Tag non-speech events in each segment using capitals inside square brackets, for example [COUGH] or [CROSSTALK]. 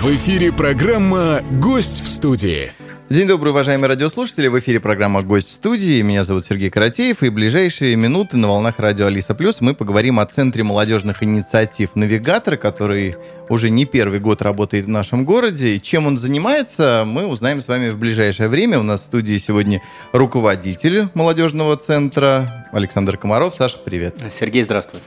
В эфире программа «Гость в студии». День добрый, уважаемые радиослушатели. В эфире программа «Гость в студии». Меня зовут Сергей Каратеев. И в ближайшие минуты на волнах радио Алиса Плюс мы поговорим о Центре молодежных инициатив «Навигатор», который уже не первый год работает в нашем городе. И чем он занимается, мы узнаем с вами в ближайшее время. У нас в студии сегодня руководитель молодежного центра Александр Комаров. Саша, привет. Сергей, здравствуй.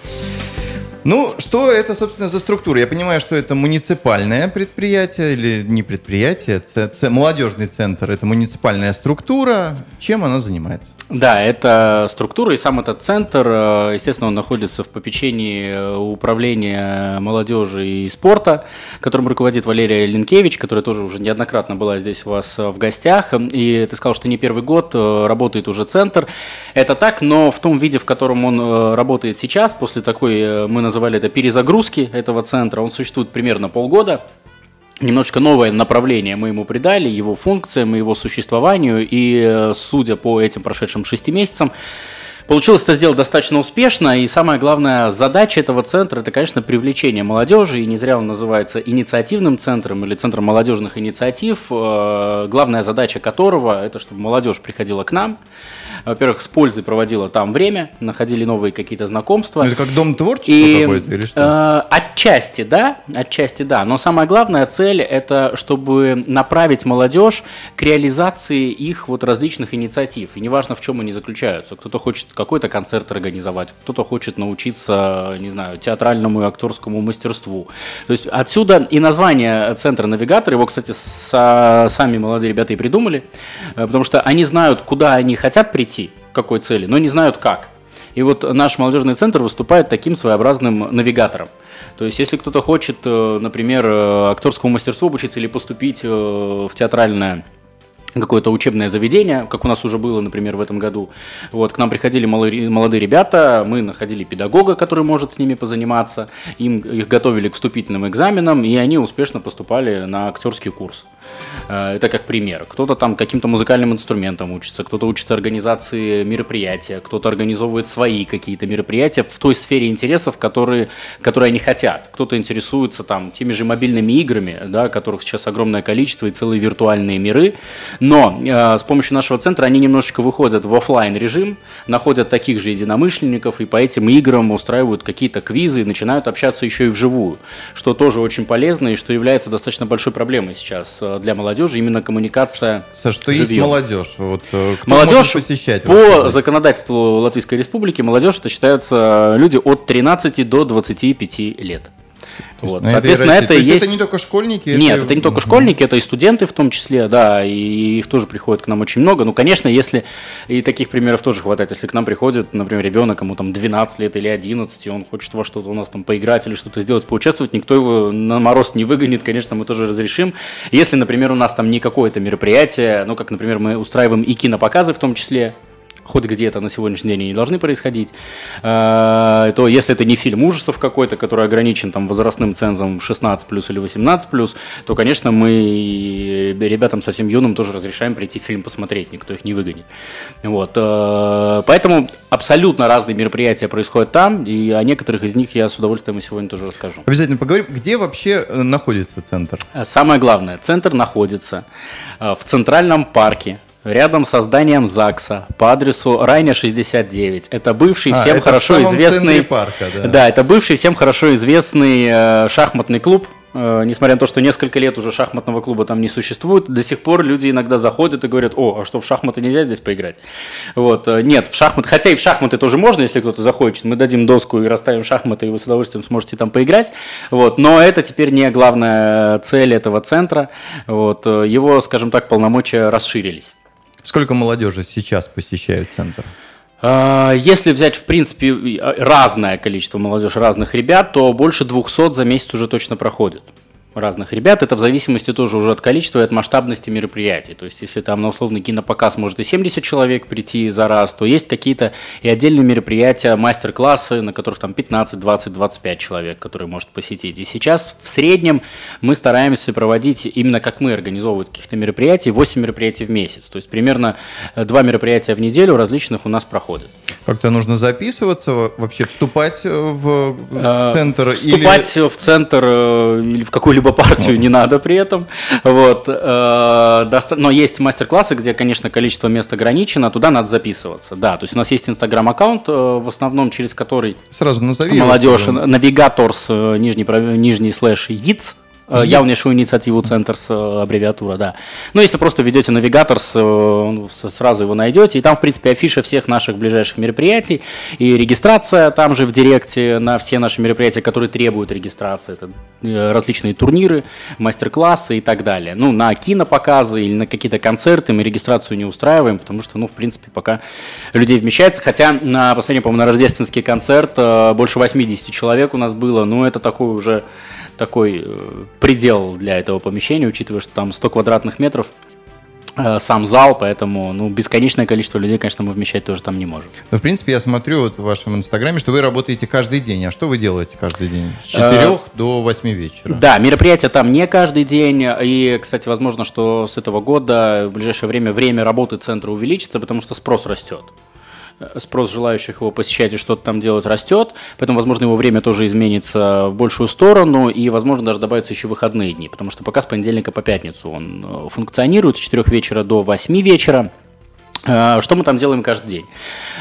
Ну, что это, собственно, за структура? Я понимаю, что это муниципальное предприятие или не предприятие, ц- ц- молодежный центр. Это муниципальная структура. Чем она занимается? Да, это структура, и сам этот центр, э, естественно, он находится в попечении э, управления молодежи и спорта, которым руководит Валерия Линкевич, которая тоже уже неоднократно была здесь у вас э, в гостях. И ты сказал, что не первый год работает уже центр. Это так, но в том виде, в котором он работает сейчас, после такой, мы называли это перезагрузки этого центра, он существует примерно полгода немножечко новое направление мы ему придали, его функциям, его существованию, и э, судя по этим прошедшим шести месяцам, Получилось это сделать достаточно успешно, и самая главная задача этого центра – это, конечно, привлечение молодежи, и не зря он называется инициативным центром или центром молодежных инициатив, э, главная задача которого – это чтобы молодежь приходила к нам, во-первых, с пользой проводила там время, находили новые какие-то знакомства. Ну, это как дом творчества и, какой-то или что? Э, отчасти, да, отчасти, да. Но самая главная цель – это чтобы направить молодежь к реализации их вот различных инициатив. И неважно, в чем они заключаются. Кто-то хочет какой-то концерт организовать, кто-то хочет научиться, не знаю, театральному и актерскому мастерству. То есть отсюда и название центра навигатор. Его, кстати, со, сами молодые ребята и придумали, э, потому что они знают, куда они хотят прийти, какой цели, но не знают как. И вот наш молодежный центр выступает таким своеобразным навигатором. То есть, если кто-то хочет, э, например, э, актерскому мастерству обучиться или поступить э, в театральное какое-то учебное заведение, как у нас уже было, например, в этом году. Вот, к нам приходили молодые, молодые ребята, мы находили педагога, который может с ними позаниматься, им, их готовили к вступительным экзаменам, и они успешно поступали на актерский курс. Э, это как пример. Кто-то там каким-то музыкальным инструментом учится, кто-то учится организации мероприятия, кто-то организовывает свои какие-то мероприятия в той сфере интересов, которые, которые они хотят. Кто-то интересуется там теми же мобильными играми, да, которых сейчас огромное количество и целые виртуальные миры. Но э, с помощью нашего центра они немножечко выходят в офлайн режим, находят таких же единомышленников и по этим играм устраивают какие-то квизы и начинают общаться еще и вживую, что тоже очень полезно и что является достаточно большой проблемой сейчас э, для молодежи, именно коммуникация. Саша, что есть молодежь? Вот, э, молодежь посещать? По законодательству Латвийской Республики молодежь это считаются люди от 13 до 25 лет. Вот. Соответственно, это, есть... это не только школьники? Нет, это, это не только школьники, это и студенты в том числе, да, и их тоже приходит к нам очень много. Ну, конечно, если, и таких примеров тоже хватает, если к нам приходит, например, ребенок, ему там 12 лет или 11, и он хочет во что-то у нас там поиграть или что-то сделать, поучаствовать, никто его на мороз не выгонит, конечно, мы тоже разрешим. Если, например, у нас там не какое-то мероприятие, ну, как, например, мы устраиваем и кинопоказы в том числе, хоть где-то на сегодняшний день не должны происходить, э, то если это не фильм ужасов какой-то, который ограничен там возрастным цензом 16 плюс или 18 плюс, то, конечно, мы ребятам совсем юным тоже разрешаем прийти фильм посмотреть, никто их не выгонит. Вот. Э, поэтому абсолютно разные мероприятия происходят там, и о некоторых из них я с удовольствием сегодня тоже расскажу. Обязательно поговорим. Где вообще э, находится центр? Самое главное, центр находится в Центральном парке Рядом со зданием ЗАГСа по адресу Райня 69. Это бывший а, всем это хорошо известный. Парка, да. да, это бывший всем хорошо известный э, шахматный клуб. Э, несмотря на то, что несколько лет уже шахматного клуба там не существует, до сих пор люди иногда заходят и говорят: О, а что в шахматы нельзя здесь поиграть? Вот, э, нет, в шахматы, хотя и в шахматы тоже можно, если кто-то захочет. Мы дадим доску и расставим шахматы, и вы с удовольствием сможете там поиграть. Вот, но это теперь не главная цель этого центра. Вот, э, его, скажем так, полномочия расширились. Сколько молодежи сейчас посещают центр? А, если взять, в принципе, разное количество молодежи, разных ребят, то больше 200 за месяц уже точно проходит разных ребят. Это в зависимости тоже уже от количества и от масштабности мероприятий. То есть, если там на условный кинопоказ может и 70 человек прийти за раз, то есть какие-то и отдельные мероприятия, мастер-классы, на которых там 15, 20, 25 человек, которые может посетить. И сейчас в среднем мы стараемся проводить, именно как мы организовывать каких-то мероприятий, 8 мероприятий в месяц. То есть, примерно 2 э, мероприятия в неделю различных у нас проходят. Как-то нужно записываться, вообще вступать в э, центр? Вступать или... в центр э, или в какой-либо либо партию не надо при этом. Вот. Но есть мастер-классы, где, конечно, количество мест ограничено, туда надо записываться. Да, то есть у нас есть инстаграм-аккаунт, в основном через который Сразу назови молодежь, навигаторс, нижний, нижний слэш, ИЦ, Yes. Явнейшую инициативу Центр с аббревиатура, да. Но если просто ведете навигатор, сразу его найдете. И там, в принципе, афиша всех наших ближайших мероприятий. И регистрация там же в директе на все наши мероприятия, которые требуют регистрации. Это э, различные турниры, мастер-классы и так далее. Ну, на кинопоказы или на какие-то концерты мы регистрацию не устраиваем, потому что, ну, в принципе, пока людей вмещается. Хотя на последний, по-моему, на рождественский концерт э, больше 80 человек у нас было. Ну, это такой уже такой э, предел для этого помещения, учитывая, что там 100 квадратных метров э, сам зал, поэтому ну, бесконечное количество людей, конечно, мы вмещать тоже там не можем. Ну, в принципе, я смотрю вот в вашем инстаграме, что вы работаете каждый день. А что вы делаете каждый день? С 4 до 8 вечера? Да, мероприятия там не каждый день. И, кстати, возможно, что с этого года в ближайшее время время работы центра увеличится, потому что спрос растет спрос желающих его посещать и что-то там делать растет, поэтому, возможно, его время тоже изменится в большую сторону, и, возможно, даже добавятся еще выходные дни, потому что пока с понедельника по пятницу он э, функционирует с 4 вечера до 8 вечера, Э, что мы там делаем каждый день?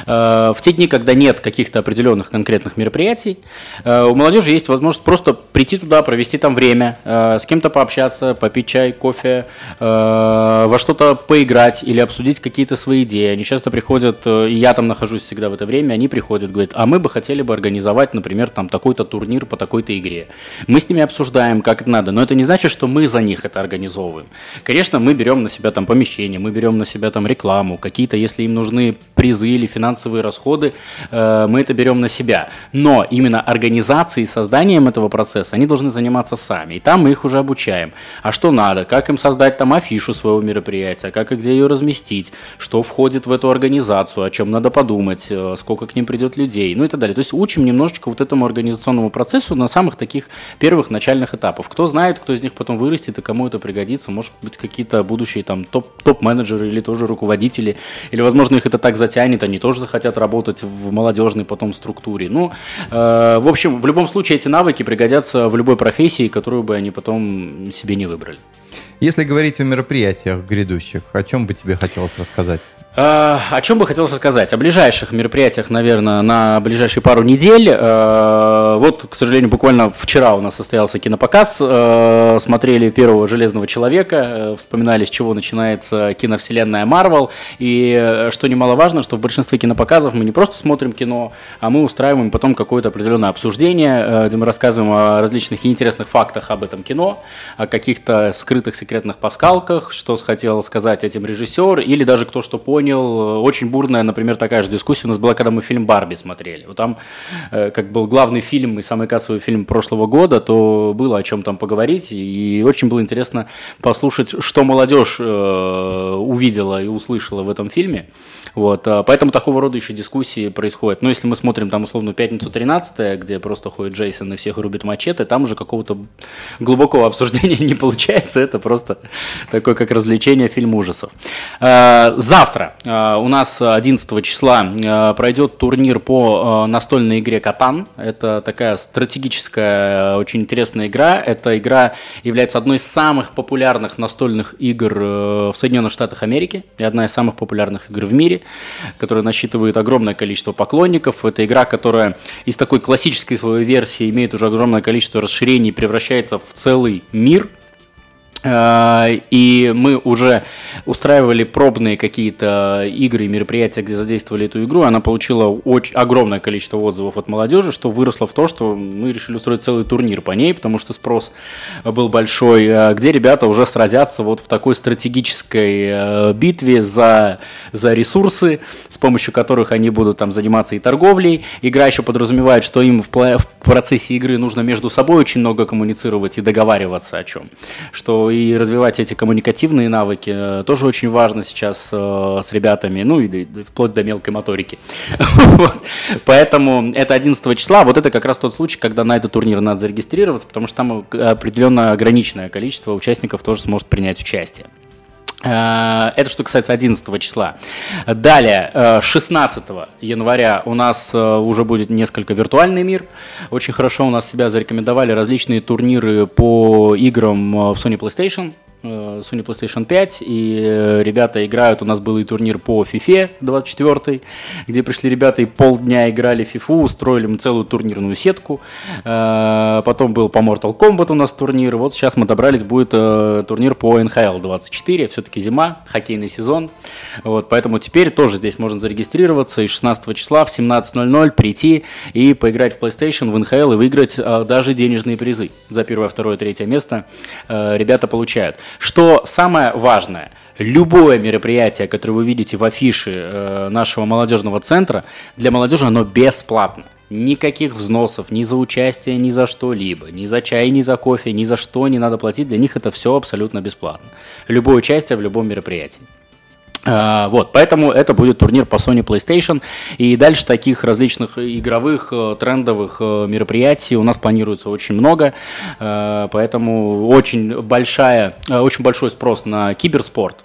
Э, в те дни, когда нет каких-то определенных конкретных мероприятий, э, у молодежи есть возможность просто прийти туда, провести там время, с кем-то пообщаться, попить чай, кофе, во что-то поиграть или обсудить какие-то свои идеи. Они часто приходят, и я там нахожусь всегда в это время, они приходят, говорят, а мы бы хотели бы организовать, например, там такой-то турнир по такой-то игре. Мы с ними обсуждаем, как это надо, но это не значит, что мы за них это организовываем. Конечно, мы берем на себя там помещение, мы берем на себя там рекламу, какие-то, если им нужны призы или финансовые расходы, э, мы это берем на себя. Но именно организацией и созданием этого процесса они должны заниматься сами. И там мы их уже обучаем. А что надо, как им создать там афишу своего мероприятия, как и где ее разместить, что входит в эту организацию, о чем надо подумать, э, сколько к ним придет людей, ну и так далее. То есть учим немножечко вот этому организационному процессу на самых таких первых начальных этапах. Кто знает, кто из них потом вырастет и кому это пригодится, может быть какие-то будущие там топ- топ-менеджеры или тоже руководители или, возможно, их это так затянет, они тоже захотят работать в молодежной потом структуре. Ну, э, в общем, в любом случае эти навыки пригодятся в любой профессии, которую бы они потом себе не выбрали. Если говорить о мероприятиях грядущих, о чем бы тебе хотелось рассказать? Э, о чем бы хотелось рассказать? О ближайших мероприятиях, наверное, на ближайшие пару недель. Э, вот, к сожалению, буквально вчера у нас состоялся кинопоказ. Э, смотрели первого Железного человека, вспоминали, с чего начинается киновселенная Марвел. И что немаловажно, что в большинстве кинопоказов мы не просто смотрим кино, а мы устраиваем потом какое-то определенное обсуждение, где мы рассказываем о различных интересных фактах об этом кино, о каких-то скрытых секретных паскалках, что хотел сказать этим режиссер, или даже кто что понял понял. Очень бурная, например, такая же дискуссия у нас была, когда мы фильм «Барби» смотрели. Вот там, э, как был главный фильм и самый кассовый фильм прошлого года, то было о чем там поговорить. И очень было интересно послушать, что молодежь э, увидела и услышала в этом фильме. Вот, а, поэтому такого рода еще дискуссии происходят. Но если мы смотрим там условно «Пятницу 13 где просто ходит Джейсон и всех рубит мачете, там уже какого-то глубокого обсуждения [LAUGHS] не получается. Это просто такое, как развлечение фильм ужасов. Завтра а, у нас 11 числа пройдет турнир по настольной игре «Катан». Это такая стратегическая, очень интересная игра. Эта игра является одной из самых популярных настольных игр э, в Соединенных Штатах Америки и одна из самых популярных игр в мире которая насчитывает огромное количество поклонников. Это игра, которая из такой классической своей версии имеет уже огромное количество расширений и превращается в целый мир – Э, и мы уже устраивали пробные какие-то игры и мероприятия, где задействовали эту игру. Она получила очень огромное количество отзывов от молодежи, что выросло в то, что мы решили устроить целый турнир по ней, потому что спрос был большой, э, где ребята уже сразятся вот в такой стратегической э, битве за, за ресурсы, с помощью которых они будут там заниматься и торговлей. Игра еще подразумевает, что им в, в процессе игры нужно между собой очень много коммуницировать и договариваться о чем. Что и развивать эти коммуникативные навыки э, тоже очень важно сейчас э, с ребятами, ну и вплоть до мелкой моторики. [LAUGHS] Поэтому это 11 числа, вот это как раз тот случай, когда на этот турнир надо зарегистрироваться, потому что там определенно ограниченное количество участников тоже сможет принять участие. Э, это что касается 11 числа. Далее, 16 э, января у нас э, уже будет несколько виртуальный мир. Очень хорошо у нас себя зарекомендовали различные турниры по играм в Sony PlayStation. Э, Sony PlayStation 5, и э, ребята играют, у нас был и турнир по FIFA 24, где пришли ребята и полдня играли в FIFA, устроили мы целую турнирную сетку, э, потом был по Mortal Kombat у нас турнир, вот сейчас мы добрались, будет турнир по NHL 24, все-таки зима, хоккейный сезон, вот, поэтому теперь тоже здесь можно зарегистрироваться и 16 числа в 17.00 прийти и поиграть в PlayStation, в NHL и выиграть даже денежные призы за первое, второе, третье место ребята получают. Что самое важное, любое мероприятие, которое вы видите в афише э, нашего молодежного центра, для молодежи оно бесплатно. Никаких взносов ни за участие, ни за что-либо, ни за чай, ни за кофе, ни за что не надо платить. Для них это все абсолютно бесплатно. Любое участие в любом мероприятии. А, вот, поэтому это будет турнир по Sony PlayStation. И дальше таких различных игровых, э, трендовых э, мероприятий у нас планируется очень много. Э, поэтому очень, большая, очень большой спрос на киберспорт.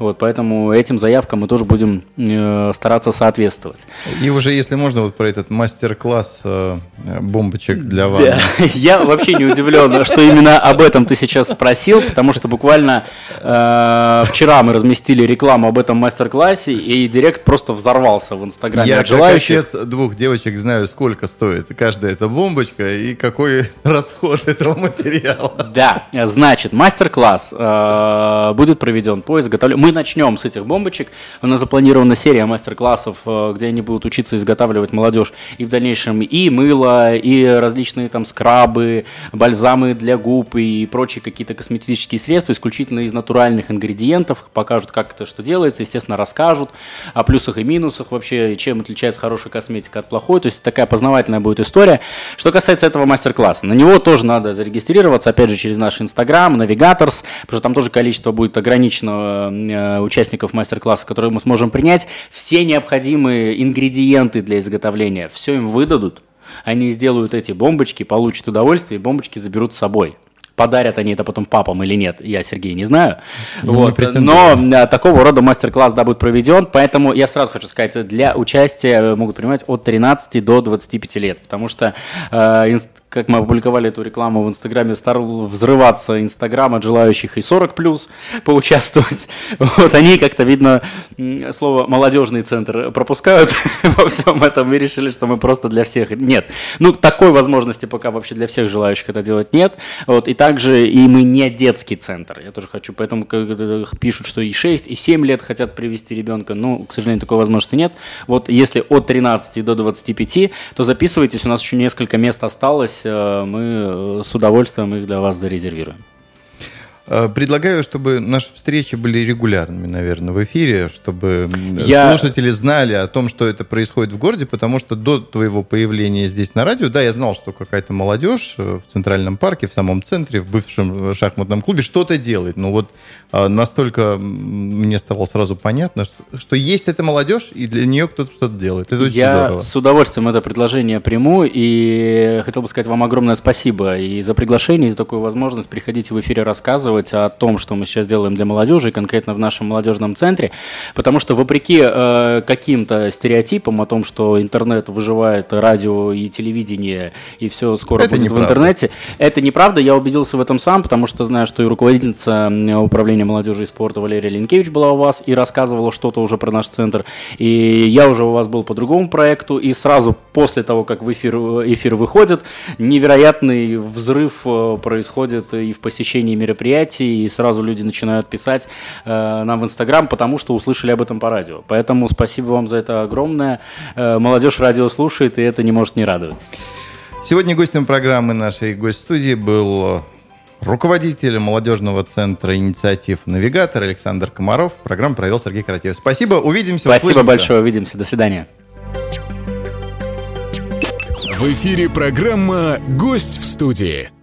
Вот, поэтому этим заявкам мы тоже будем э, стараться соответствовать. И уже, если можно, вот про этот мастер-класс э, бомбочек для вас. Да. [LAUGHS] Я вообще не удивлен, что именно об этом ты сейчас спросил, потому что буквально э, вчера мы разместили рекламу об этом мастер-классе, и директ просто взорвался в Инстаграме Я, как отец двух девочек, знаю, сколько стоит каждая эта бомбочка и какой [LAUGHS] расход этого материала. Да, значит, мастер-класс э, будет проведен по изготовлению начнем с этих бомбочек. У нас запланирована серия мастер-классов, э, где они будут учиться изготавливать молодежь и в дальнейшем и мыло, и различные там скрабы, бальзамы для губ и прочие какие-то косметические средства исключительно из натуральных ингредиентов. Покажут, как это что делается, естественно, расскажут о плюсах и минусах вообще, чем отличается хорошая косметика от плохой. То есть такая познавательная будет история. Что касается этого мастер-класса, на него тоже надо зарегистрироваться, опять же, через наш Инстаграм, Навигаторс, потому что там тоже количество будет ограничено Э, участников мастер-класса, которые мы сможем принять, все необходимые ингредиенты для изготовления, все им выдадут, они сделают эти бомбочки, получат удовольствие, и бомбочки заберут с собой. Подарят они это потом папам или нет, я, Сергей, не знаю. Не вот. Но э, такого рода мастер-класс да, будет проведен, поэтому я сразу хочу сказать, для участия могут принимать от 13 до 25 лет, потому что э, как мы опубликовали эту рекламу в Инстаграме, стал взрываться Инстаграм от желающих и 40 плюс [LAUGHS] поучаствовать. Вот они как-то, видно, слово «молодежный центр» пропускают [LAUGHS] во всем этом и решили, что мы просто для всех. Нет. Ну, такой возможности пока вообще для всех желающих это делать нет. Вот. И также и мы не детский центр. Я тоже хочу, поэтому пишут, что и 6, и 7 лет хотят привести ребенка. Ну, к сожалению, такой возможности нет. Вот если от 13 до 25, то записывайтесь, у нас еще несколько мест осталось Э, мы э, с удовольствием их для вас зарезервируем. Э, предлагаю, чтобы наши встречи были регулярными, наверное, в эфире, чтобы я... слушатели знали о том, что это происходит в городе, потому что до твоего появления здесь на радио, да, я знал, что какая-то молодежь в Центральном парке, в самом центре, в бывшем шахматном клубе что-то делает. Но вот а, настолько мне стало сразу понятно, что, что есть эта молодежь, и для нее кто-то что-то делает. Это очень Я здорово. с удовольствием это предложение приму, и хотел бы сказать вам огромное спасибо и за приглашение, и за такую возможность приходить в эфире рассказывать о том, что мы сейчас делаем для молодежи, и конкретно в нашем молодежном центре, потому что вопреки э, каким-то стереотипам о том, что интернет выживает радио и телевидение, и все скоро это будет неправда. в интернете, это неправда, я убедился в этом сам, потому что знаю, что и руководительница управления управления молодежи и спорта Валерия Ленкевич была у вас и рассказывала что-то уже про наш центр. И я уже у вас был по другому проекту, и сразу после того, как в эфир, эфир выходит, невероятный взрыв э, происходит и в посещении мероприятий, и сразу люди начинают писать э, нам в Инстаграм, потому что услышали об этом по радио. Поэтому спасибо вам за это огромное. Э, молодежь радио слушает, и это не может не радовать. Сегодня гостем программы нашей гость-студии был руководитель молодежного центра инициатив «Навигатор» Александр Комаров. Программу провел Сергей Каратьев. Спасибо, увидимся. Спасибо услышимся. большое, увидимся. До свидания. В эфире программа «Гость в студии».